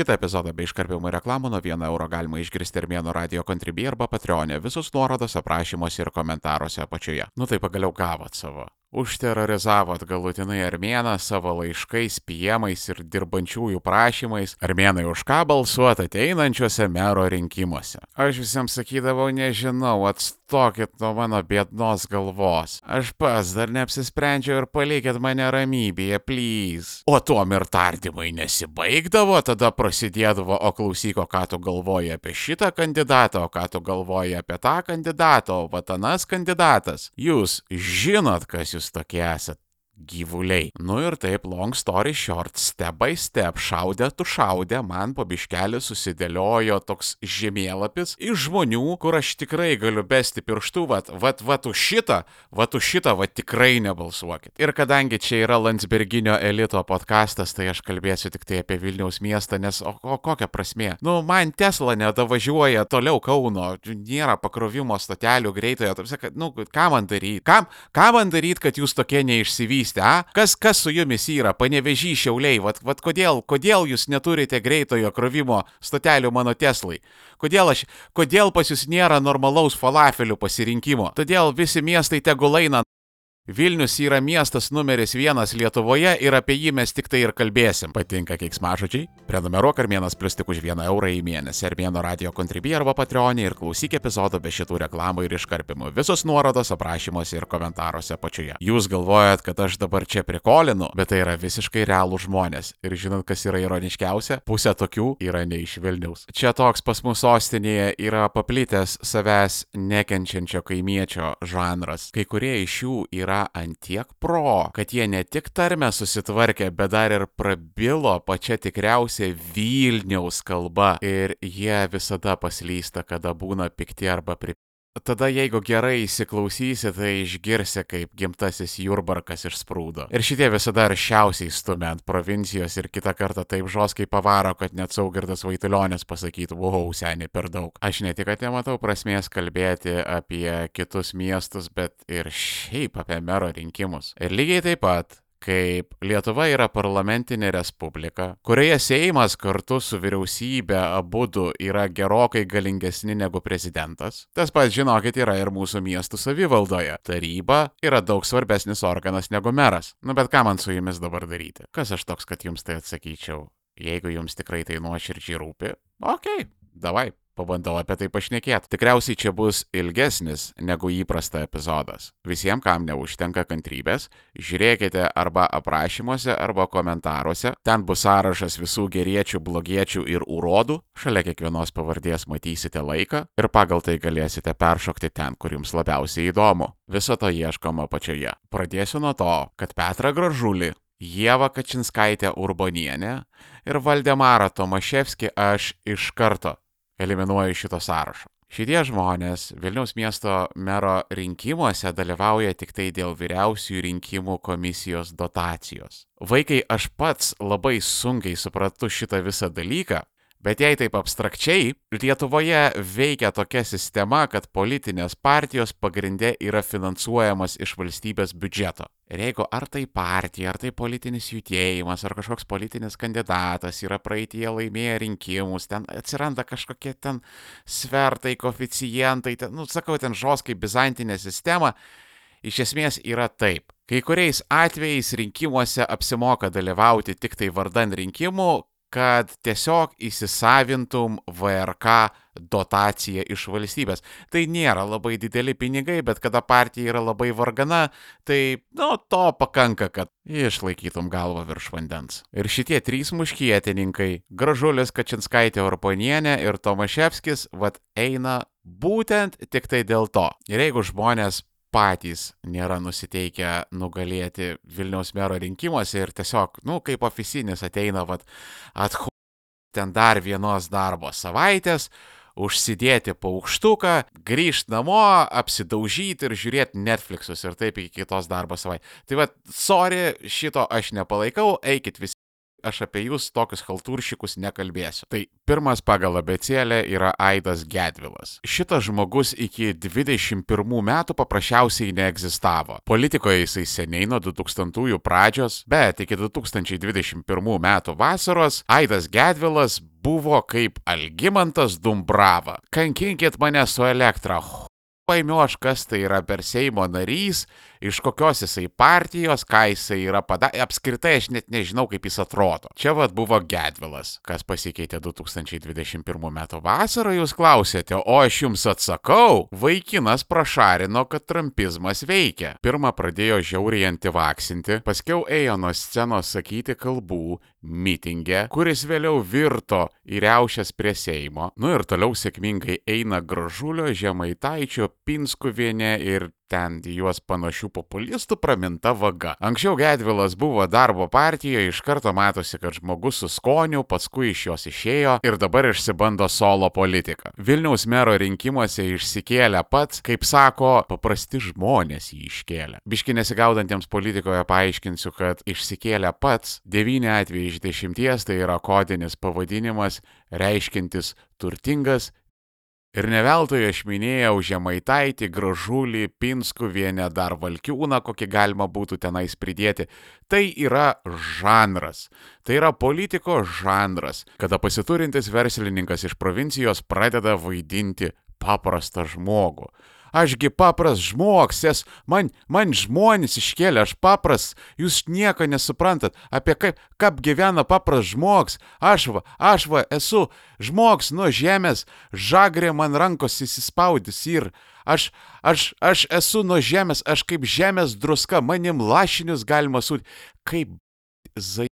Šitą epizodą be iškarpimų reklamų nuo 1 euro galima išgirsti Armėno radio kontribį arba Patreonė. Visus nuorodos aprašymuose ir komentaruose apačioje. Nu tai pagaliau gavot savo užterorizavot galutinai armėną savo laiškais, piemais ir dirbančiųjų prašymais, armėnai už ką balsuoti ateinančiuose mero rinkimuose. Aš visiems sakydavau, nežinau, atstokit nuo mano bėdnos galvos. Aš pas dar neapsisprendžiau ir palikit mane ramybėje, please. O tuom ir tardymai nesibaigdavo, tada prasidėdavo, o klausyko, ką tu galvoji apie šitą kandidatą, o ką tu galvoji apie tą kandidatą, o vatanas kandidatas. Jūs žinot, kas jūs jūs tokie esat gyvuliai. Nu ir taip, long story short, step by step, šaudė tu šaudė, man po biškelį susidėliojo toks žemėlapis iš žmonių, kur aš tikrai galiu besti pirštų, vat, vat, vat už šitą, vat už šitą, vat tikrai nebalsuokit. Ir kadangi čia yra Landsberginio elito podkastas, tai aš kalbėsiu tik tai apie Vilniaus miestą, nes o, o kokia prasmė? Nu, man Tesla nedavažiuoja toliau Kauno, nėra pakrovimo stotelių greitojo, taip sakant, nu, ką man daryti? Kam, ką man daryti, kad jūs tokie neišsivystė? Paauglystę, a? Kas, kas su jumis yra, panevežy šiauliai, vat, vat kodėl, kodėl jūs neturite greitojo krovimo stotelių mano Teslai? Kodėl, aš, kodėl pas jūs nėra normalaus falafelių pasirinkimo? Todėl visi miestai tegul eina Vilnius yra miestas numeris vienas Lietuvoje ir apie jį mes tik tai ir kalbėsim. Patinka keiksmažodžiai? Prenumeruok Armėnas Plus tik už vieną eurą į mėnesį Armėno radio kontribį arba Patreonį ir klausyk epizodo be šitų reklamų ir iškarpimų. Visos nuorodos aprašymuose ir komentaruose apačioje. Jūs galvojat, kad aš dabar čia prikolinu, bet tai yra visiškai realų žmonės. Ir žinot, kas yra ironiškiausia? Pusė tokių yra ne iš Vilniaus. Čia toks pas mus sostinėje yra paplitęs savęs nekenčiančio kaimiečio žanras. Kai kurie iš jų yra yra antiek pro, kad jie ne tik tarmę susitvarkė, bet dar ir prabilo pačia tikriausia Vilniaus kalba ir jie visada paslysta, kada būna pikti arba pripilti. Tada jeigu gerai įsiklausysi, tai išgirsi, kaip gimtasis Jurbarkas išsprūdo. Ir šitie visada aršiausiai stumia ant provincijos ir kitą kartą taip žoskai pavaro, kad net saugirdas Vaitulionis pasakytų, wow, seniai per daug. Aš ne tik, kad nematau prasmės kalbėti apie kitus miestus, bet ir šiaip apie mero rinkimus. Ir lygiai taip pat kaip Lietuva yra parlamentinė respublika, kurioje Seimas kartu su vyriausybė abu du yra gerokai galingesni negu prezidentas. Tas pats, žinokit, yra ir mūsų miestų savivaldoje. Taryba yra daug svarbesnis organas negu meras. Nu bet ką man su jumis dabar daryti? Kas aš toks, kad jums tai atsakyčiau? Jeigu jums tikrai tai nuoširdžiai rūpi, okei, okay, davai, pabandau apie tai pašnekėti. Tikriausiai čia bus ilgesnis negu įprasta epizodas. Visiems, kam neužtenka kantrybės, žiūrėkite arba aprašymuose, arba komentaruose. Ten bus sąrašas visų geriečių, blogiečių ir urodų. Šalia kiekvienos pavardės matysite laiką ir pagal tai galėsite peršokti ten, kur jums labiausiai įdomu. Viso to ieškoma pačioje. Pradėsiu nuo to, kad Petrą Gražulį Jėva Kačinskaitė Urbonienė ir Valdemarą Tomaševskį aš iš karto eliminuoju šito sąrašo. Šitie žmonės Vilniaus miesto mero rinkimuose dalyvauja tik tai dėl vyriausiųjų rinkimų komisijos dotacijos. Vaikai, aš pats labai sunkiai suprantu šitą visą dalyką, Bet jei taip abstrakčiai, Lietuvoje veikia tokia sistema, kad politinės partijos pagrindė yra finansuojamas iš valstybės biudžeto. Ir jeigu ar tai partija, ar tai politinis judėjimas, ar kažkoks politinis kandidatas yra praeitie laimėję rinkimus, ten atsiranda kažkokie ten svertai, koficijantai, ten, nu, sakau, ten žos kaip bizantinė sistema, iš esmės yra taip. Kai kuriais atvejais rinkimuose apsimoka dalyvauti tik tai vardan rinkimų, kad tiesiog įsisavintum VRK dotaciją iš valstybės. Tai nėra labai dideli pinigai, bet kada partija yra labai vargana, tai, nu, to pakanka, kad išlaikytum galvą virš vandens. Ir šitie trys muškietininkai - Gražulis Kačinskaitė Urponienė ir Tomaševskis, vad eina būtent tik tai dėl to. Ir jeigu žmonės patys nėra nusiteikę nugalėti Vilniaus mero rinkimuose ir tiesiog, nu, kaip oficinis ateina, vad, athu, ten dar vienos darbo savaitės, užsidėti paukštuką, grįžti namo, apsidaužyti ir žiūrėti Netflixus ir taip iki kitos darbo savaitės. Tai vad, sorry, šito aš nepalaikau, eikit visi aš apie jūs tokius halturšikus nekalbėsiu. Tai pirmas pagal abecėlę yra Aidas Gedvilas. Šitas žmogus iki 21 metų paprasčiausiai neegzistavo. Politikoje jisai seniai nuo 2000-ųjų pradžios, bet iki 2021 metų vasaros Aidas Gedvilas buvo kaip Algymantas Dumbrava. Kankinkit mane su elektra. Paimiu aš, kas tai yra per Seimo narys, iš kokios jisai partijos, ką jisai yra padaręs, apskritai aš net nežinau, kaip jis atrodo. Čia vad buvo Gedvilas, kas pasikeitė 2021 m. vasarą, jūs klausėte, o aš jums atsakau, vaikinas prašarino, kad trumpizmas veikia. Pirmą pradėjo žiauriai antivaksinti, paskiau ėjo nuo scenos sakyti kalbų, mitingė, kuris vėliau virto į riaušės prie Seimo, nu ir toliau sėkmingai eina gražulio žemaitaičio, pinskuvienė ir ten juos panašių populistų praminta vaga. Anksčiau Gedvilas buvo darbo partijoje, iš karto matosi, kad žmogus su skoniu, paskui iš jos išėjo ir dabar išsibando solo politiką. Vilniaus mero rinkimuose išsikėlė pats, kaip sako, paprasti žmonės jį iškėlė. Biški nesigaudantiems politikoje paaiškinsiu, kad išsikėlė pats 9 atvejai iš 10 tai yra kodinis pavadinimas reiškintis turtingas Ir neveltui aš minėjau Žemaitaitį, Gražulį, Pinskuvienę, dar Valkiūną, kokį galima būtų tenais pridėti. Tai yra žanras. Tai yra politiko žanras, kada pasiturintis verslininkas iš provincijos pradeda vaidinti paprastą žmogų. Ašgi papras žmogsės, man, man žmonės iškėlė, aš papras, jūs nieko nesuprantat, apie kaip, kaip gyvena papras žmogs, aš va, aš va esu žmogs nuo žemės, žagrė man rankos įsispaudys ir aš, aš, aš esu nuo žemės, aš kaip žemės druska, manim lašinius galima sūt, kaip zai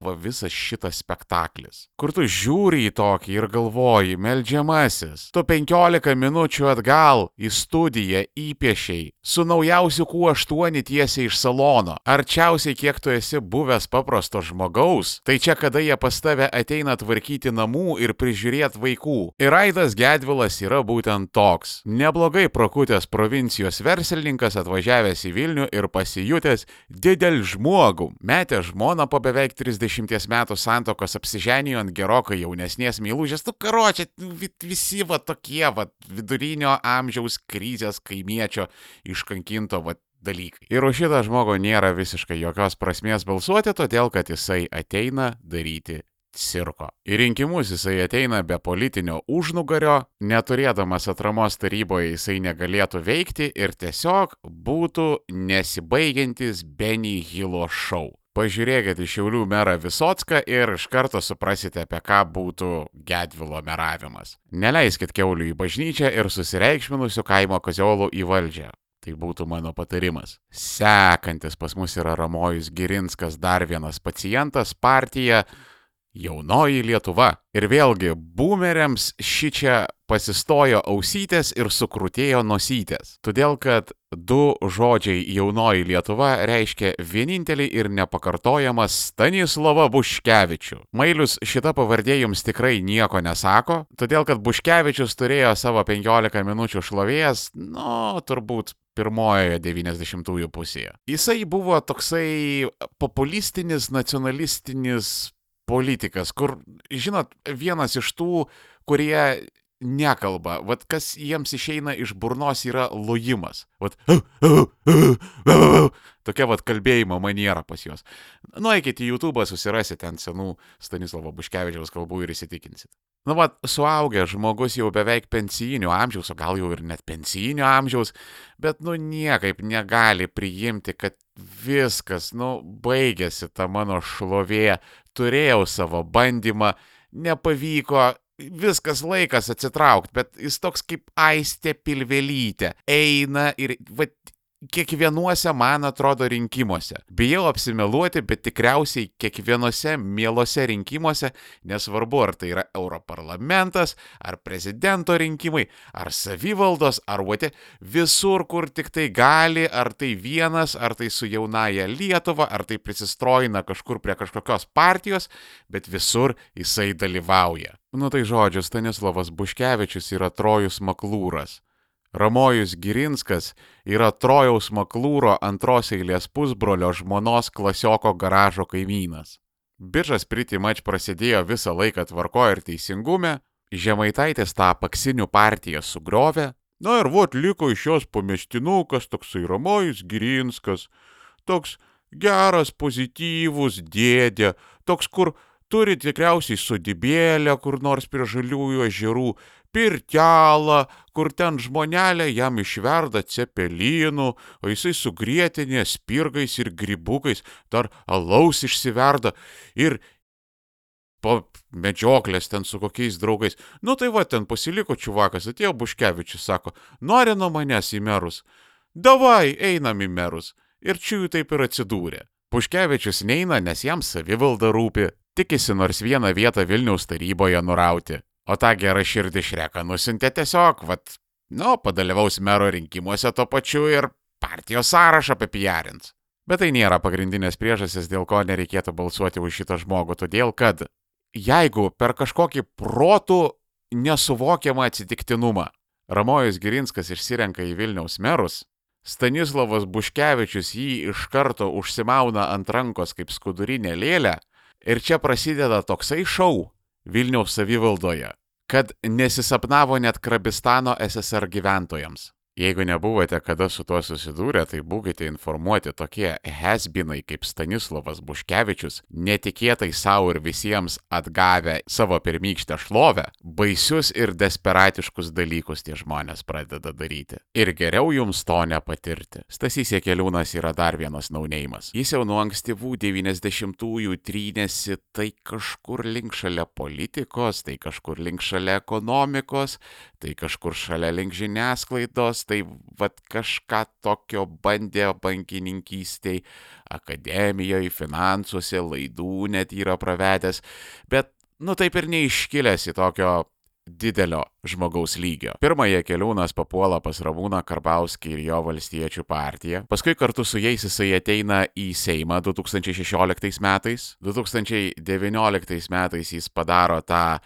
va visas šitas spektaklis, kur tu žiūri į tokį ir galvoji, melžiamasis, tu 15 minučių atgal į studiją įpiešiai, su naujausiu Q8 tiesiai iš salono, arčiausiai kiek tu esi buvęs paprasto žmogaus, tai čia kada jie pas tave ateina tvarkyti namų ir prižiūrėti vaikų. Ir Aidas Gedvilas yra būtent toks, neblogai prokutęs provincijos verslininkas atvažiavęs į Vilnių ir pasijutęs didel žmogų, metė žmoną po beveik 30 30 metų santokos apsiženijo ant gerokai jaunesnės meilužės, tu karočią, visi va tokie va vidurinio amžiaus krizės kaimiečio iškankinto va dalykai. Ir už šitą žmogų nėra visiškai jokios prasmės balsuoti, todėl kad jisai ateina daryti cirko. Į rinkimus jisai ateina be politinio užnugario, neturėdamas atramos taryboje jisai negalėtų veikti ir tiesiog būtų nesibaigiantis Benny Hilo šou. Pažiūrėkite į Šiaulių merą Visocką ir iš karto suprasite, apie ką būtų Gedvilo meravimas. Neleiskit keulių į bažnyčią ir susireikšminusių kaimo koziolų į valdžią. Tai būtų mano patarimas. Sekantis pas mus yra Ramojus Girinskas, dar vienas pacientas, partija Jaunoji Lietuva. Ir vėlgi, boomeriams ši čia pasistojo ausytės ir sukrutėjo nosytės. Todėl, kad du žodžiai jaunoji Lietuva reiškia vienintelį ir nepakartojamą Stanislavą Buškevičių. Mailius šita pavardė jums tikrai nieko nesako, todėl kad Buškevičius turėjo savo 15 minučių šlovėjas, nu, turbūt pirmojoje 90-ųjų pusėje. Jisai buvo toksai populistinis, nacionalistinis politikas, kur, žinot, vienas iš tų, kurie nekalba, vad kas jiems išeina iš burnos yra lojimas. Vat, tokia vad kalbėjimo maniera pas juos. Nueikite į YouTube, susirasite ant senų Stanislavo Buškevičiaus kalbų ir įsitikinsit. Nu, vad, suaugęs žmogus jau beveik pensijinio amžiaus, o gal jau ir net pensijinio amžiaus, bet, nu, niekaip negali priimti, kad viskas, nu, baigėsi ta mano šlovė, turėjau savo bandymą, nepavyko, viskas laikas atsitraukti, bet jis toks kaip aistė pilvelytė. Eina ir, va, kiekvienuose, man atrodo, rinkimuose. Bijau apsimeluoti, bet tikriausiai kiekvienuose mielose rinkimuose, nesvarbu ar tai yra Europarlamentas, ar prezidento rinkimai, ar savivaldos, ar uotė, visur, kur tik tai gali, ar tai vienas, ar tai su jaunaja Lietuva, ar tai prisistrojina kažkur prie kažkokios partijos, bet visur jisai dalyvauja. Nu tai žodžiu, Stanislavas Buškevičius yra trojus maklūras. Ramojus Girinskas yra Trojaus Maklūro antros eilės pusbrolio žmonos klasioko garažo kaimynas. Biržas pritimač prasidėjo visą laiką tvarko ir teisingume, Žemaitaitis tą paksinių partiją sugriovė, na ir vot liko iš jos pamestinukas toksai Ramojus Girinskas, toks geras, pozityvus dėdė, toks kur turi tikriausiai sodybėlę kur nors prie žaliųjų ežerų, pirtelą, kur ten žmonelė jam išverda cepelinų, o jisai sugrėtinė spirgais ir gribukais, dar alaus išsiverda ir po medžioklės ten su kokiais draugais. Nu tai va, ten pasiliko čiuvakas, atėjo Buškevičius, sako, nori nuo manęs į merus. Davai, einam į merus. Ir čia jų taip ir atsidūrė. Puškevičius neina, nes jam savivalda rūpi, tikisi nors vieną vietą Vilniaus taryboje nurauti. O tą gerą širdį šreką nusintė tiesiog, vat, nu, padalyvaus mero rinkimuose to pačiu ir partijos sąrašą apipijarins. Bet tai nėra pagrindinės priežastis, dėl ko nereikėtų balsuoti už šitą žmogų, todėl kad jeigu per kažkokį protų nesuvokiamą atsitiktinumą Ramojus Girinskas išsirenka į Vilniaus merus, Stanislavas Buškevičius jį iš karto užsimauna ant rankos kaip skudurinė lėlė ir čia prasideda toksai šau, Vilniaus savivaldoje, kad nesisapnavo net Krabistano SSR gyventojams. Jeigu nebuvote kada su tuo susidūrę, tai būkite informuoti tokie hesbinai kaip Stanislavas Buškevičius, netikėtai savo ir visiems atgavę savo pirmykštę šlovę, baisius ir desperatiškus dalykus tie žmonės pradeda daryti. Ir geriau jums to nepatirti. Stasys Jekeliūnas yra dar vienas naunėjimas. Jis jau nuo ankstyvų 90-ųjų trynėsi tai kažkur link šalia politikos, tai kažkur link šalia ekonomikos, tai kažkur šalia link žiniasklaidos, tai vad kažką tokio bandė bankininkystėj, akademijoje, finansuose, laidų net yra pravedęs, bet nu taip ir neiškilęs į tokio didelio žmogaus lygio. Pirmąją keliūnas papuola pas Ramūną Karbauskį ir jo valstiečių partiją. Paskui kartu su jais jisai ateina į Seimą 2016 metais. 2019 metais jis padaro tą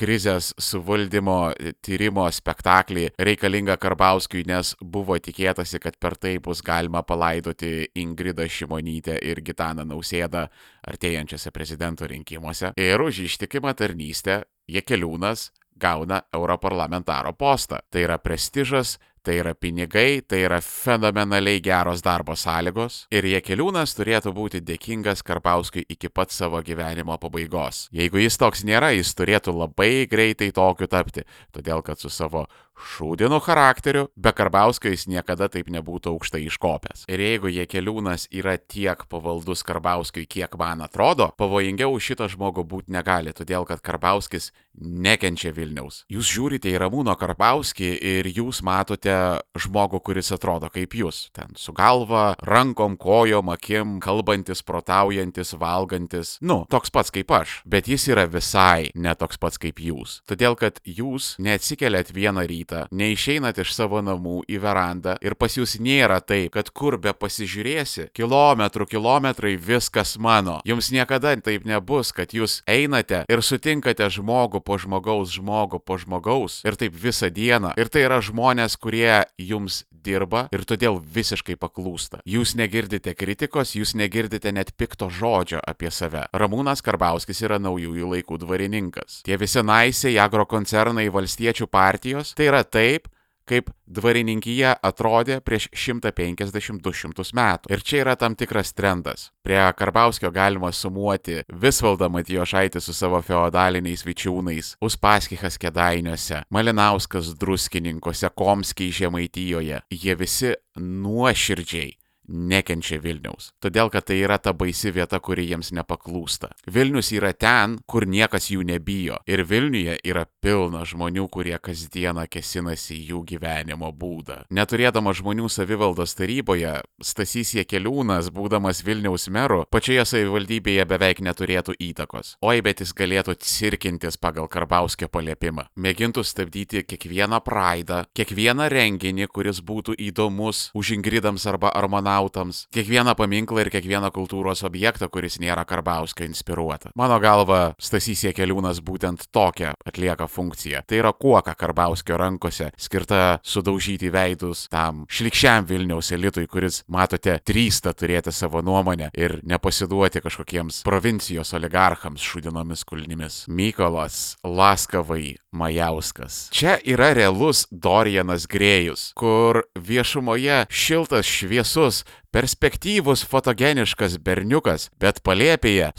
krizės suvaldymo e, tyrimo spektaklį reikalingą Karbauskiui, nes buvo tikėtasi, kad per tai bus galima palaidoti Ingridą Šimonytę ir Gitaną Nausėdą artėjančiose prezidento rinkimuose. Ir už ištikimą tarnystę Jekeliūnas gauna europarlamentaro postą. Tai yra prestižas, tai yra pinigai, tai yra fenomenaliai geros darbo sąlygos ir Jekeliūnas turėtų būti dėkingas Karbauskiui iki pat savo gyvenimo pabaigos. Jeigu jis toks nėra, jis turėtų labai greitai tokiu tapti, todėl kad su savo šūdinu charakteriu, be Karbauskio jis niekada taip nebūtų aukštai iškopęs. Ir jeigu Jekeliūnas yra tiek pavaldus Karbauskiui, kiek man atrodo, pavojingiau šitą žmogų būti negali, todėl kad Karbauskis nekenčia Vilniaus. Jūs žiūrite į Ramūno Karbauskį ir jūs matote žmogų, kuris atrodo kaip jūs. Ten su galva, rankom, kojom, akim, kalbantis, protaujantis, valgantis. Nu, toks pats kaip aš. Bet jis yra visai netoks pats kaip jūs. Todėl, kad jūs neatsikeliat vieną rytą neišeinat iš savo namų į verandą ir pas jūs nėra taip, kad kur be pasižiūrėsi, kilometrų kilometrai viskas mano. Jums niekada taip nebus, kad jūs einate ir sutinkate žmogų po žmogaus, žmogų po žmogaus ir taip visą dieną. Ir tai yra žmonės, kurie jums dirba ir todėl visiškai paklūsta. Jūs negirdite kritikos, jūs negirdite net pikto žodžio apie save. Ramūnas Karbauskis yra naujųjų laikų dvarininkas. Tie visi naisiai agrokoncernai valstiečių partijos tai yra taip, kaip dvarininkija atrodė prieš 150-200 metų. Ir čia yra tam tikras trendas. Prie Karbauskio galima sumuoti Visvaldą Matijošaitį su savo feodaliniais vičiūnais, Uspaskichas Kedainiuose, Malinauskas Druskininkose, Komskiai Žemaitijoje. Jie visi nuoširdžiai nekenčia Vilniaus. Todėl, kad tai yra ta baisi vieta, kuri jiems nepaklūsta. Vilnius yra ten, kur niekas jų nebijo. Ir Vilniuje yra pilna žmonių, kurie kasdieną kesinasi jų gyvenimo būdą. Neturėdama žmonių savivaldos taryboje, Stasys Jekeliūnas, būdamas Vilniaus meru, pačioje savivaldybėje beveik neturėtų įtakos. Oi, bet jis galėtų cirkintis pagal Karbauskio paliepimą. Mėgintų stabdyti kiekvieną praidą, kiekvieną renginį, kuris būtų įdomus už Ingridams arba Armanau astronautams, kiekvieną paminklą ir kiekvieną kultūros objektą, kuris nėra Karbauskio inspiruota. Mano galva, Stasys Jekeliūnas būtent tokią atlieka funkciją. Tai yra kuoka Karbauskio rankose, skirta sudaužyti veidus tam šlikščiam Vilniaus elitui, kuris, matote, drįsta turėti savo nuomonę ir nepasiduoti kažkokiems provincijos oligarchams šudinomis kulnimis. Mykolas Laskavai Majauskas. Čia yra realus Dorianas Grėjus, kur viešumoje šiltas, šviesus, perspektyvus, fotogeniškas berniukas, bet palėpėje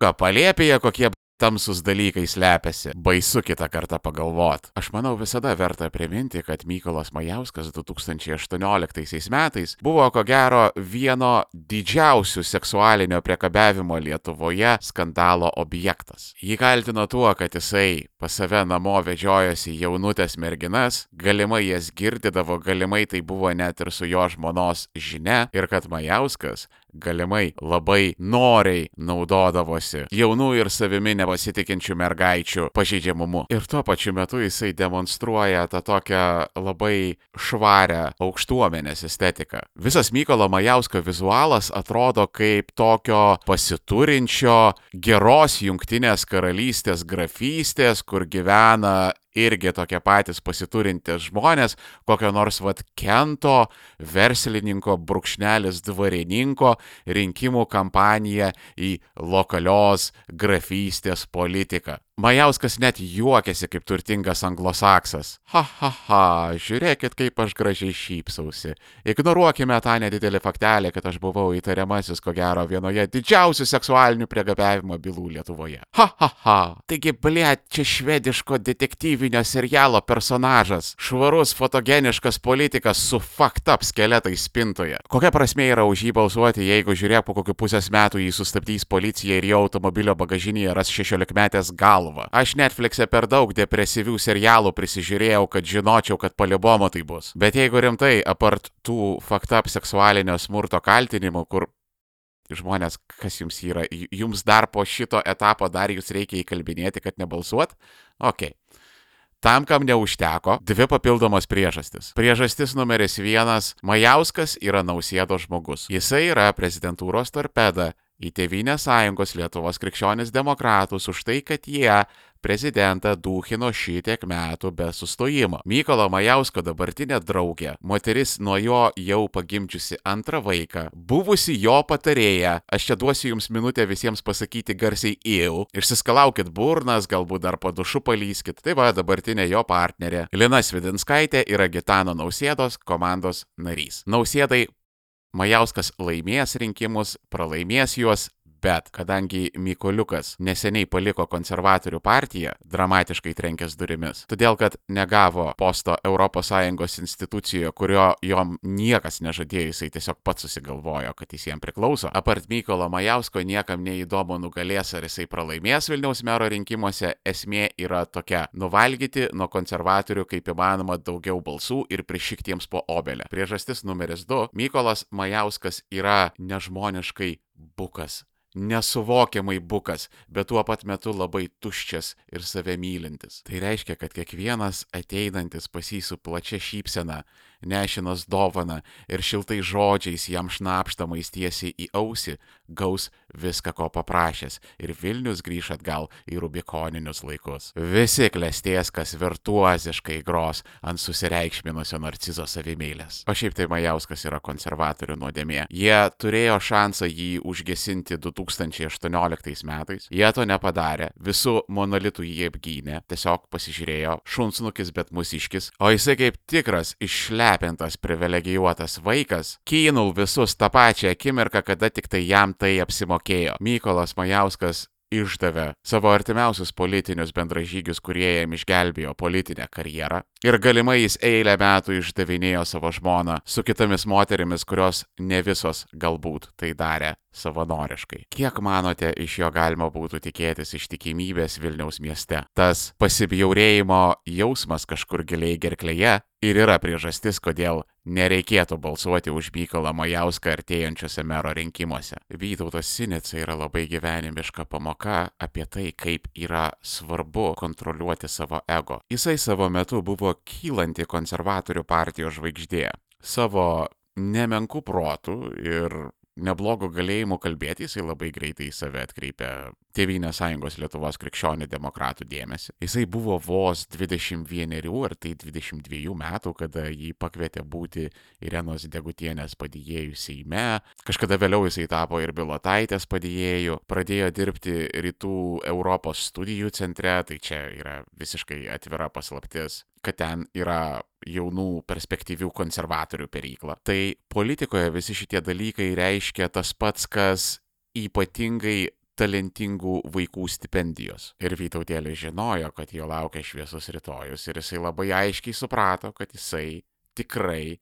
ką palėpėje kokie tamsus dalykai slepiasi. Baisu kitą kartą pagalvot. Aš manau visada verta priminti, kad Mykolas Majauskas 2018 metais buvo ko gero vieno didžiausių seksualinio priekabiavimo Lietuvoje skandalo objektas. Jį kaltino tuo, kad jisai pas save namo vedžiojosi jaunutės merginas, galimai jas girdidavo, galimai tai buvo net ir su jo žmonos žinia ir kad Majauskas galimai labai noriai naudodavosi jaunų ir savimi nepasitikinčių mergaičių pažeidžiamumu. Ir tuo pačiu metu jisai demonstruoja tą tokią labai švarę aukštuomenės estetiką. Visas Mykolo Majausko vizualas atrodo kaip tokio pasiturinčio geros jungtinės karalystės grafystės, kur gyvena irgi tokie patys pasiturintys žmonės, kokio nors vad Kento verslininko brūkšnelis dvarininko rinkimų kampaniją į lokalios grafystės politiką. Majauskas net juokėsi kaip turtingas anglosaksas. Ha ha ha, žiūrėkit, kaip aš gražiai šypsausi. Ignoruokime tą nedidelį faktelį, kad aš buvau įtariamasis, ko gero, vienoje didžiausių seksualinių priegabiavimo bylų Lietuvoje. Ha ha ha. Taigi, blėt, čia švediško detektyvinio serialo personažas. Švarus, fotogeniškas politikas su fucked up skeletai spintoje. Kokia prasme yra už jį balsuoti, jeigu žiūrėk po kokių pusės metų jį sustabdys policija ir jo automobilio bagažinėje ras 16 metės galvą galvą. Aš Netflix'e per daug depresyvių serialų prisižiūrėjau, kad žinočiau, kad palibomo tai bus. Bet jeigu rimtai, apart tų faktap seksualinio smurto kaltinimų, kur žmonės, kas jums yra, jums dar po šito etapo dar jūs reikia įkalbinėti, kad nebalsuot? Ok. Tam, kam neužteko, dvi papildomos priežastis. Priežastis numeris vienas - Majauskas yra nausėdo žmogus. Jisai yra prezidentūros torpeda į Tevinės sąjungos Lietuvos krikščionis demokratus už tai, kad jie prezidentą dūchino šitiek metų be sustojimo. Mykolo Majausko dabartinė draugė, moteris nuo jo jau pagimdžiusi antrą vaiką, buvusi jo patarėja, aš čia duosiu jums minutę visiems pasakyti garsiai il, išsiskalaukit burnas, galbūt dar po dušu palyskit, tai va dabartinė jo partnerė. Lina Svidinskaitė yra Gitano Nausėdos komandos narys. Nausėdai Majauskas laimės rinkimus, pralaimės juos, Bet kadangi Mykoliukas neseniai paliko konservatorių partiją, dramatiškai trenkęs durimis, todėl kad negavo posto ES institucijoje, kurio jom niekas nežadėjo, jisai tiesiog pats susigalvojo, kad jis jiem priklauso. Apart Mykolo Majausko niekam neįdomu nugalės ar jisai pralaimės Vilniaus mero rinkimuose, esmė yra tokia - nuvalgyti nuo konservatorių kaip įmanoma daugiau balsų ir prišiktiems po obelę. Priežastis numeris 2 - Mykolas Majauskas yra nežmoniškai bukas nesuvokiamai bukas, bet tuo pat metu labai tuščias ir save mylintis. Tai reiškia, kad kiekvienas ateinantis pas jį su plačia šypsena, nešinas dovana ir šiltai žodžiais jam šnapštamais tiesiai į ausį, gaus viską, ko paprašęs ir Vilnius grįž atgal į rubikoninius laikus. Visi klestės, kas virtuoziškai gros ant susireikšminusio narcizo savimėlės. O šiaip tai Majauskas yra konservatorių nuodėmė. Jie turėjo šansą jį užgesinti 2018 metais, jie to nepadarė, visų monolitų jį apgynė, tiesiog pasižiūrėjo, šunsnukis bet musiškis, o jisai kaip tikras išlepintas privilegijuotas vaikas, kynul visus tą pačią akimirką, kada tik tai jam tai apsimokėjo mokėjo. Mykolas Majauskas išdavė savo artimiausius politinius bendražygius, kurie jam išgelbėjo politinę karjerą. Ir galimai jis eilę metų išdavinėjo savo žmoną su kitomis moterimis, kurios ne visos galbūt tai darė savanoriškai. Kiek manote, iš jo galima būtų tikėtis ištikimybės Vilniaus mieste? Tas pasibjaurėjimo jausmas kažkur giliai gerklėje ir yra priežastis, kodėl nereikėtų balsuoti už Mykolą Majauską artėjančiuose mero rinkimuose. Vytautas Sinica yra labai gyvenimiška pamoka apie tai, kaip yra svarbu kontroliuoti savo ego. Jisai savo metu buvo kylanti konservatorių partijos žvaigždė. Savo nemenkų protų ir neblogo galėjimo kalbėti, jisai labai greitai į save atkreipė Tėvynės sąjungos Lietuvos krikščionių demokratų dėmesį. Jisai buvo vos 21 ar tai 22 metų, kada jį pakvietė būti Irenos Degutienės padėjėjų Seime. Kažkada vėliau jisai tapo ir Bilotaitės padėjėjų, pradėjo dirbti Rytų Europos studijų centre, tai čia yra visiškai atvira paslaptis kad ten yra jaunų perspektyvių konservatorių perykla. Tai politikoje visi šitie dalykai reiškia tas pats, kas ypatingai talentingų vaikų stipendijos. Ir Vytautėlis žinojo, kad jo laukia šviesus rytojus ir jisai labai aiškiai suprato, kad jisai tikrai,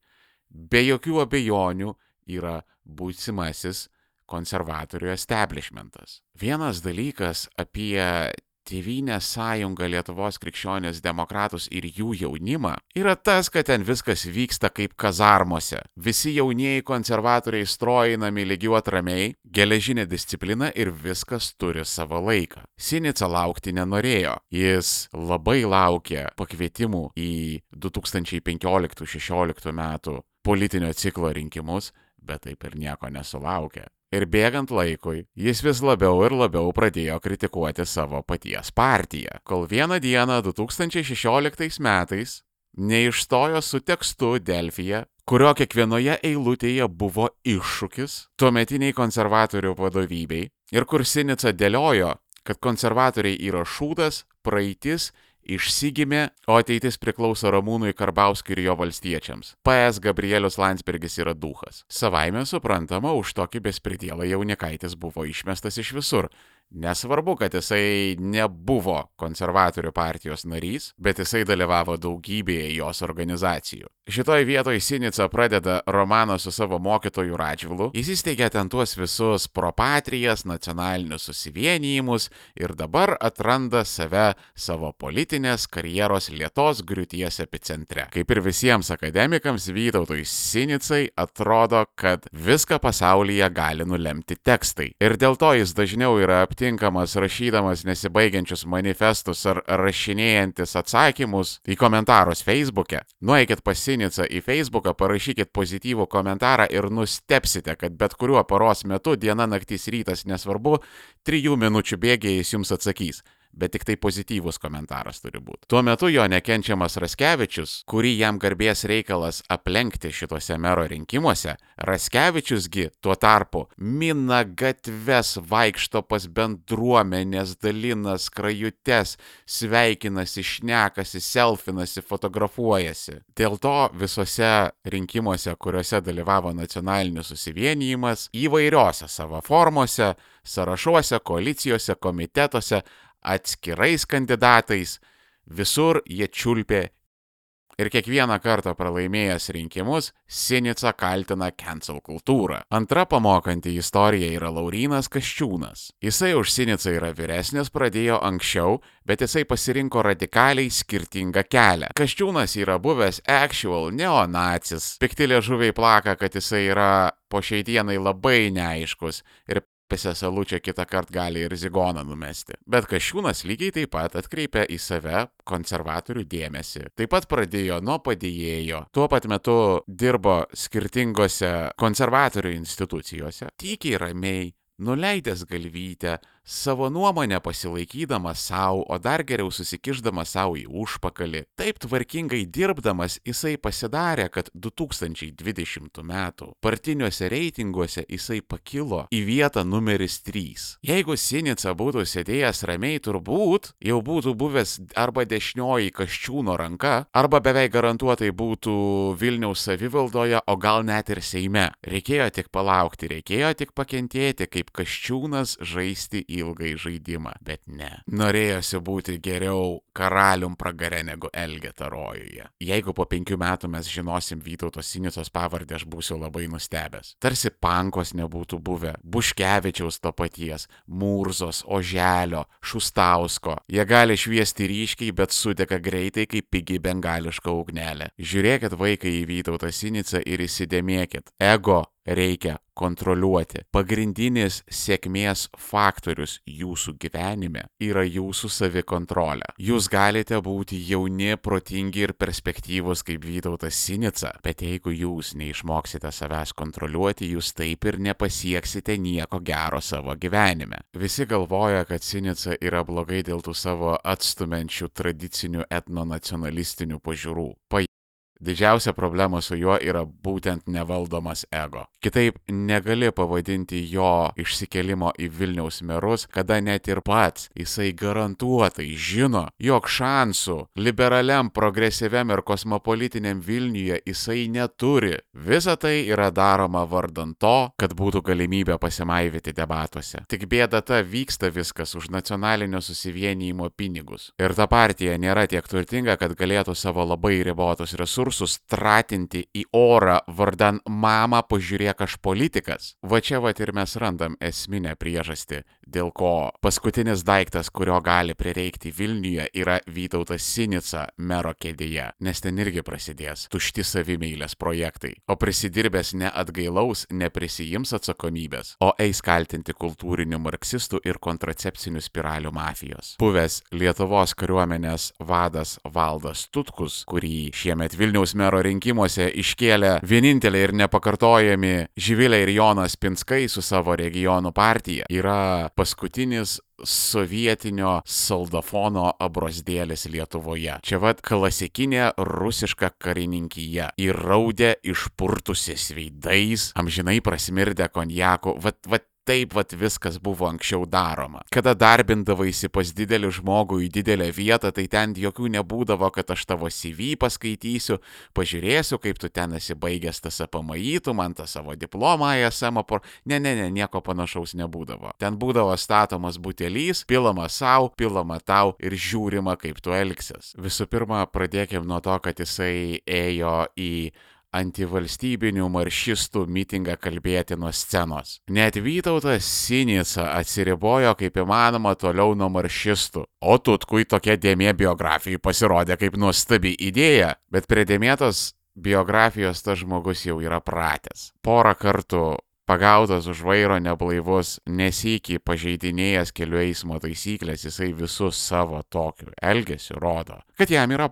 be jokių abejonių, yra būsimasis konservatorių establishmentas. Vienas dalykas apie Tėvynės sąjunga Lietuvos krikščionės demokratus ir jų jaunimą yra tas, kad ten viskas vyksta kaip kazarmose. Visi jaunieji konservatoriai strojinami lygiuot ramiai, geležinė disciplina ir viskas turi savo laiką. Sinica laukti nenorėjo. Jis labai laukė pakvietimų į 2015-16 metų politinio ciklo rinkimus, bet taip ir nieko nesulaukė. Ir bėgant laikui, jis vis labiau ir labiau pradėjo kritikuoti savo paties partiją, kol vieną dieną 2016 metais neišstojo su tekstu Delfija, kurio kiekvienoje eilutėje buvo iššūkis tuometiniai konservatorių vadovybei ir kur Sinica dėliojo, kad konservatoriai yra šūdas, praeitis išsigimė, o ateitis priklauso Ramūnui Karbauskiui ir jo valstiečiams. PS Gabrielius Landsbergis yra duhas. Savaime suprantama, už tokį bespridėlą jaunikaitis buvo išmestas iš visur. Nesvarbu, kad jisai nebuvo konservatorių partijos narys, bet jisai dalyvavo daugybėje jos organizacijų. Šitoj vietoje Sinica pradeda romaną su savo mokytoju Radžvilu, jis įsteigia ten tuos visus propatrijas, nacionalinius susivienijimus ir dabar atranda save savo politinės karjeros lietos griūties epicentre. Kaip ir visiems akademikams, Vytautui Sinicai atrodo, kad viską pasaulyje gali nulemti tekstai. Ir dėl to jis dažniau yra aptinkamas rašydamas nesibaigiančius manifestus ar rašinėjantis atsakymus į komentarus Facebook'e. Nueikit pas Sinicą į Facebooką, parašykit pozityvų komentarą ir nustepsite, kad bet kuriuo paros metu, diena, naktis, rytas, nesvarbu, trijų minučių bėgiai jis jums atsakys bet tik tai pozityvus komentaras turi būti. Tuo metu jo nekenčiamas Raskevičius, kurį jam garbės reikalas aplenkti šituose mero rinkimuose, Raskevičiusgi tuo tarpu mina gatves, vaikšto pas bendruomenės, dalina skrajutes, sveikinasi, šnekasi, selfinasi, fotografuojasi. Dėl to visose rinkimuose, kuriuose dalyvavo nacionalinis susivienijimas, įvairiose savo formose, sąrašuose, koalicijose, komitetuose, atskirais kandidatais, visur jie čiulpė ir kiekvieną kartą pralaimėjęs rinkimus Sinica kaltina cancel kultūrą. Antra pamokanti istorija yra Laurinas Kaščiūnas. Jisai už Sinicą yra vyresnis, pradėjo anksčiau, bet jisai pasirinko radikaliai skirtingą kelią. Kaščiūnas yra buvęs actual neonacis. Piktilė žuviai plaka, kad jisai yra po šiai dienai labai neaiškus ir Pese salučia kitą kartą gali ir zigoną numesti. Bet Kašiūnas lygiai taip pat atkreipia į save konservatorių dėmesį. Taip pat pradėjo nuo padėjėjo. Tuo pat metu dirbo skirtingose konservatorių institucijose. Tykiai ramiai, nuleidęs galvytę, savo nuomonę pasilaikydamas savo, o dar geriau susikišdamas savo į užpakalį. Taip tvarkingai dirbdamas jisai pasidarė, kad 2020 m. partiniuose reitinguose jisai pakilo į vietą numeris 3. Jeigu Sinica būtų sėdėjęs ramiai, turbūt jau būtų buvęs arba dešinioji Kaščiūno ranka, arba beveik garantuotai būtų Vilniaus savivaldoje, o gal net ir Seime. Reikėjo tik palaukti, reikėjo tik pakentėti, kaip Kaščiūnas žaisti į ilgai žaidimą, bet ne. Norėjosi būti geriau karalium pragare negu Elgeta rojuje. Jeigu po penkių metų mes žinosim Vytauto Sinicos pavardę, aš būsiu labai nustebęs. Tarsi pankos nebūtų buvę, Buškevičiaus to paties, Mūrzos, Oželio, Šustausko. Jie gali šviesti ryškiai, bet sudega greitai kaip pigi bengališka ugnelė. Žiūrėkit vaikai į Vytautą Sinicą ir įsidėmėkit. Ego reikia kontroliuoti. Pagrindinis sėkmės faktorius jūsų gyvenime yra jūsų savikontrolė. Jūs galite būti jauni, protingi ir perspektyvus kaip Vytautas Sinica, bet jeigu jūs neišmoksite savęs kontroliuoti, jūs taip ir nepasieksite nieko gero savo gyvenime. Visi galvoja, kad Sinica yra blogai dėl tų savo atstumenčių tradicinių etnonacionalistinių pažiūrų. Pa Didžiausia problema su juo yra būtent nevaldomas ego. Kitaip negali pavadinti jo išsikelimo į Vilniaus merus, kada net ir pats jisai garantuotai žino, jog šansų liberaliam, progresyviam ir kosmopolitiniam Vilniuje jisai neturi. Visa tai yra daroma vardan to, kad būtų galimybė pasimaivyti debatuose. Tik bėda ta vyksta viskas už nacionalinio susivienijimo pinigus. Ir ta partija nėra tiek turtinga, kad galėtų savo labai ribotus resursus resursus tratinti į orą vardan mama pažiūrėk aš politikas. Va čia va ir mes randam esminę priežastį, dėl ko paskutinis daiktas, kurio gali prireikti Vilniuje, yra Vytautas Sinica mero kėdėje, nes ten irgi prasidės tušti savimėlės projektai. O prisidirbęs neatgailaus, neprisijims atsakomybės, o eis kaltinti kultūrinių marksistų ir kontracepcinių spiralių mafijos. Buvęs Lietuvos kariuomenės vadas Valdas Tutkus, kurį šiemet Vilniuje Vilniaus mero rinkimuose iškėlė vieninteliai ir nepakartojami Živilė ir Jonas Pinskai su savo regionų partija, yra paskutinis sovietinio soldafono abrosdėlis Lietuvoje. Čia vad klasikinė rusiška karininkyje. Įraudė išpurtusiais veidais, amžinai prasmirdę konjaku. Vat, vat taip vat viskas buvo anksčiau daroma. Kada darbindavaisi pas didelį žmogų į didelę vietą, tai ten jokių nebūdavo, kad aš tavo CV paskaitysiu, pažiūrėsiu, kaip tu ten esi baigęs tas apamai, tu man tą savo diplomą ESM, por... ne, ne, ne, nieko panašaus nebūdavo. Ten būdavo statomas butelys, pilama savo, pilama tau ir žiūrima, kaip tu elgsies. Visų pirma, pradėkime nuo to, kad jisai ėjo į antivalstybinių maršistų mitingą kalbėti nuo scenos. Net Vytautas Sinica atsiribojo kaip įmanoma toliau nuo maršistų, o Tutkui tokia dėmė biografijai pasirodė kaip nuostabi idėja, bet prie dėmėtos biografijos tas žmogus jau yra pratęs. Porą kartų pagautas už vairo neblaivus, nesikį pažeidinėjęs kelių eismo taisyklės, jisai visus savo tokiu elgesiu rodo, kad jam yra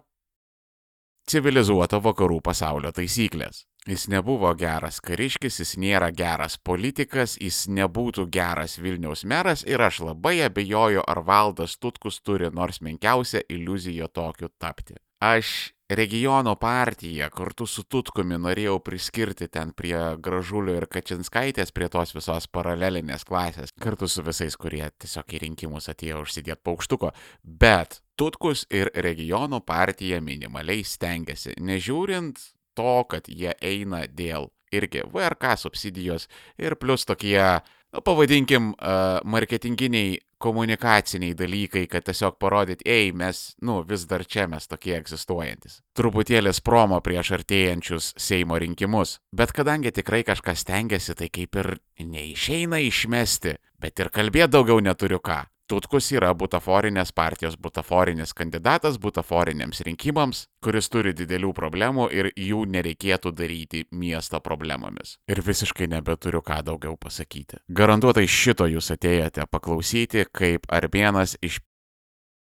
civilizuoto vakarų pasaulio taisyklės. Jis nebuvo geras kariškis, jis nėra geras politikas, jis nebūtų geras Vilniaus meras ir aš labai abejoju, ar valdas Tutkus turi nors menkiausią iliuziją tokiu tapti. Aš regiono partiją kartu su Tutkumi norėjau priskirti ten prie Gražulio ir Kačinskaitės, prie tos visos paralelinės klasės, kartu su visais, kurie tiesiog į rinkimus atėjo užsidėti paukštuko, bet Tutkus ir regionų partija minimaliai stengiasi, nežiūrint to, kad jie eina dėl irgi VRK subsidijos ir plus tokie, pavadinkim, uh, marketinginiai komunikaciniai dalykai, kad tiesiog parodyt, ei, mes, nu, vis dar čia mes tokie egzistuojantis. Truputėlis promo prieš artėjančius Seimo rinkimus. Bet kadangi tikrai kažkas stengiasi, tai kaip ir neišeina išmesti, bet ir kalbėti daugiau neturiu ką. Tutkus yra butaforinės partijos butaforinis kandidatas butaforiniams rinkimams, kuris turi didelių problemų ir jų nereikėtų daryti miesto problemomis. Ir visiškai nebeturiu ką daugiau pasakyti. Garantuotai šito jūs atėjote paklausyti, kaip Arbienas iš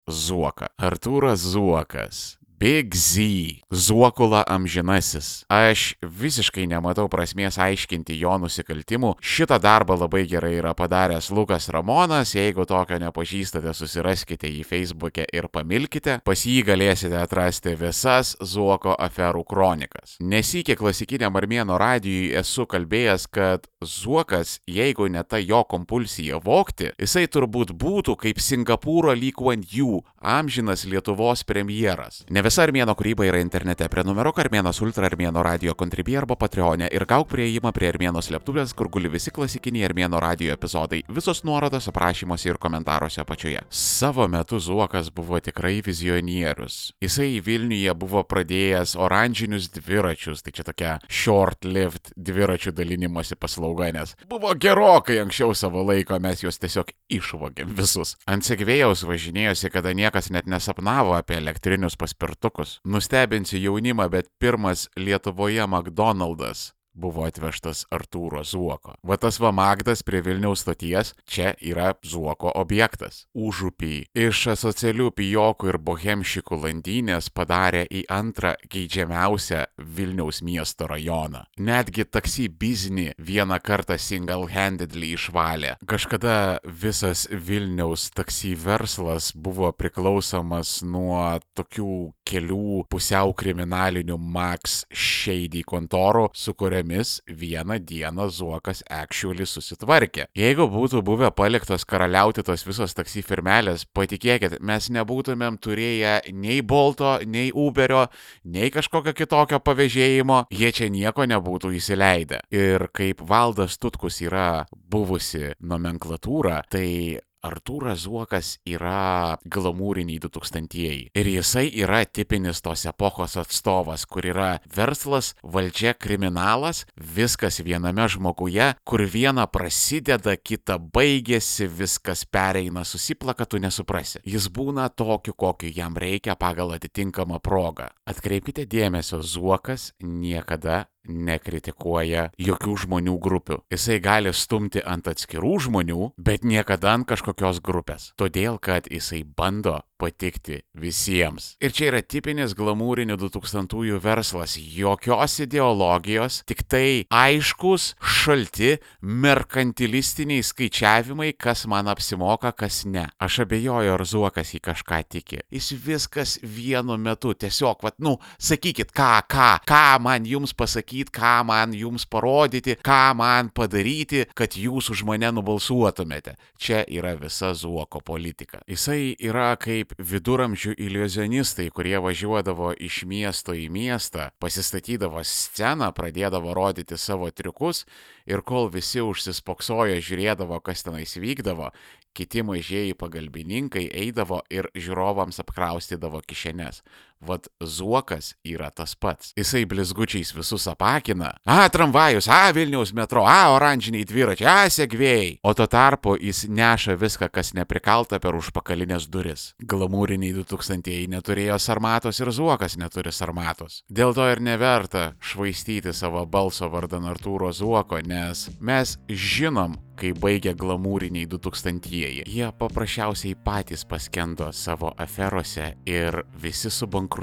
Zuoka. Artūras Zuokas Big Z, Zuokula amžinasis. Aš visiškai nematau prasmės aiškinti jo nusikaltimų. Šitą darbą labai gerai yra padaręs Lukas Ramonas. Jeigu tokio nepažįstate, susiraskite jį Facebook'e ir pamilkite. Pas jį galėsite atrasti visas Zuoko aferų kronikas. Nesikė klasikiniam armėno radijui esu kalbėjęs, kad Zuokas, jeigu ne ta jo kompulsija vokti, jisai turbūt būtų kaip Singapūro lyguant jų amžinas Lietuvos premjeras. Ne visa armėno kūryba yra internete. Prenumeruok Armėnas Ultra Armėno radio kontribį arba Patreonė ir gauk prieimą prie Armėno slėptuvės, kur guli visi klasikiniai Armėno radio epizodai. Visos nuorodos aprašymuose ir komentaruose apačioje. Savo metu Zuokas buvo tikrai vizionierius. Jisai Vilniuje buvo pradėjęs oranžinius dviračius, tai čia tokia short-lived dviračių dalinimosi paslauga, nes buvo gerokai anksčiau savo laiko, mes juos tiesiog išvogėm visus. Ant segvėjaus važinėjosi, kada niekas net nesapnavo apie elektrinius paspirtukus paspirtukus. Nustebinsiu jaunimą, bet pirmas Lietuvoje McDonald's buvo atvežtas Artūro Zuoko. Va tas va Magdas prie Vilniaus stoties, čia yra Zuoko objektas. Užupį iš asocialių pijokų ir bohemšikų landynės padarė į antrą geidžiamiausią Vilniaus miesto rajoną. Netgi taksi biznį vieną kartą single-handedly išvalė. Kažkada visas Vilniaus taksi verslas buvo priklausomas nuo tokių kelių pusiau kriminalinių Max Shady kontorų, su kuriamis vieną dieną Zuokas actually susitvarkė. Jeigu būtų buvę paliktos karaliauti tos visos taksi firmelės, patikėkit, mes nebūtumėm turėję nei Bolto, nei Uberio, nei kažkokio kitokio pavėžėjimo, jie čia nieko nebūtų įsileidę. Ir kaip Valdas Tutkus yra buvusi nomenklatūra, tai Artūras Zuokas yra glamūriniai 2000-ieji. Ir jisai yra tipinis tos epochos atstovas, kur yra verslas, valdžia, kriminalas, viskas viename žmoguje, kur viena prasideda, kita baigėsi, viskas pereina, susiplaka, tu nesuprasi. Jis būna tokiu, kokiu jam reikia pagal atitinkamą progą. Atkreipkite dėmesio, Zuokas niekada nekritikuoja jokių žmonių grupių. Jisai gali stumti ant atskirų žmonių, bet niekada ant kažkokios grupės. Todėl, kad jisai bando patikti visiems. Ir čia yra tipinis glamūrinių 2000-ųjų verslas. Jokios ideologijos, tik tai aiškus, šalti, merkantilistiniai skaičiavimai, kas man apsimoka, kas ne. Aš abejoju, ar Zuokas į kažką tiki. Jis viskas vienu metu. Tiesiog, vad, nu, sakykit, ką, ką, ką man jums pasakyti, ką man jums parodyti, ką man padaryti, kad jūs už mane nubalsuotumėte. Čia yra visa Zuoko politika. Jisai yra kaip viduramžių iliuzionistai, kurie važiuodavo iš miesto į miestą, pasistatydavo sceną, pradėdavo rodyti savo triukus ir kol visi užsispoksojo žiūrėdavo, kas tenais vykdavo, kiti mažieji pagalbininkai eidavo ir žiūrovams apkraustydavo kišenes. Vat Zuokas yra tas pats. Jisai blizgučiais visus apakina. A, tramvajus, a, Vilniaus metro, a, oranžiniai dviračiai, a, sėgvėjai. O tuo tarpu jis neša viską, kas neprikalta per užpakalinės duris. Glamūriniai 2000-ieji neturėjo sarmatos ir Zuokas neturi sarmatos. Dėl to ir neverta švaistyti savo balso vardan Artūro Zuoko, nes mes žinom, kai baigė glamūriniai 2000-ieji. Jie paprasčiausiai patys paskendo savo aferose ir visi subankrutavo.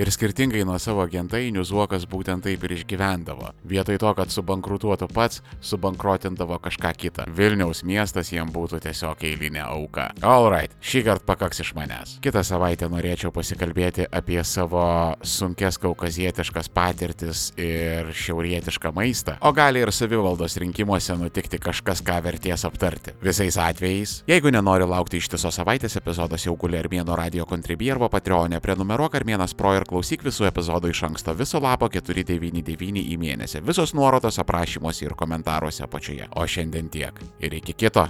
Ir skirtingai nuo savo gentainių Zuokas būtent taip ir išgyvendavo. Vietoj to, kad subankrutuotų pats, subankrotindavo kažką kitą. Vilniaus miestas jam būtų tiesiog eilinė auka. Alright, šį kartą pakaks iš manęs. Kitą savaitę norėčiau pasikalbėti apie savo sunkes kaukazietiškas patirtis ir šiaurietišką maistą. O gali ir savivaldos rinkimuose nutikti kažkas, ką vertės aptarti. Visais atvejais, jeigu nenori laukti ištisos savaitės, epizodas jau guli Armėno radio kontribį arba Patreonė, prenumeruok Armėnas Pro ir klausyk visų epizodų iš anksto viso lapo 499 į mėnesį. Visos nuorodos aprašymuose ir komentaruose apačioje. O šiandien tiek. Ir iki kito.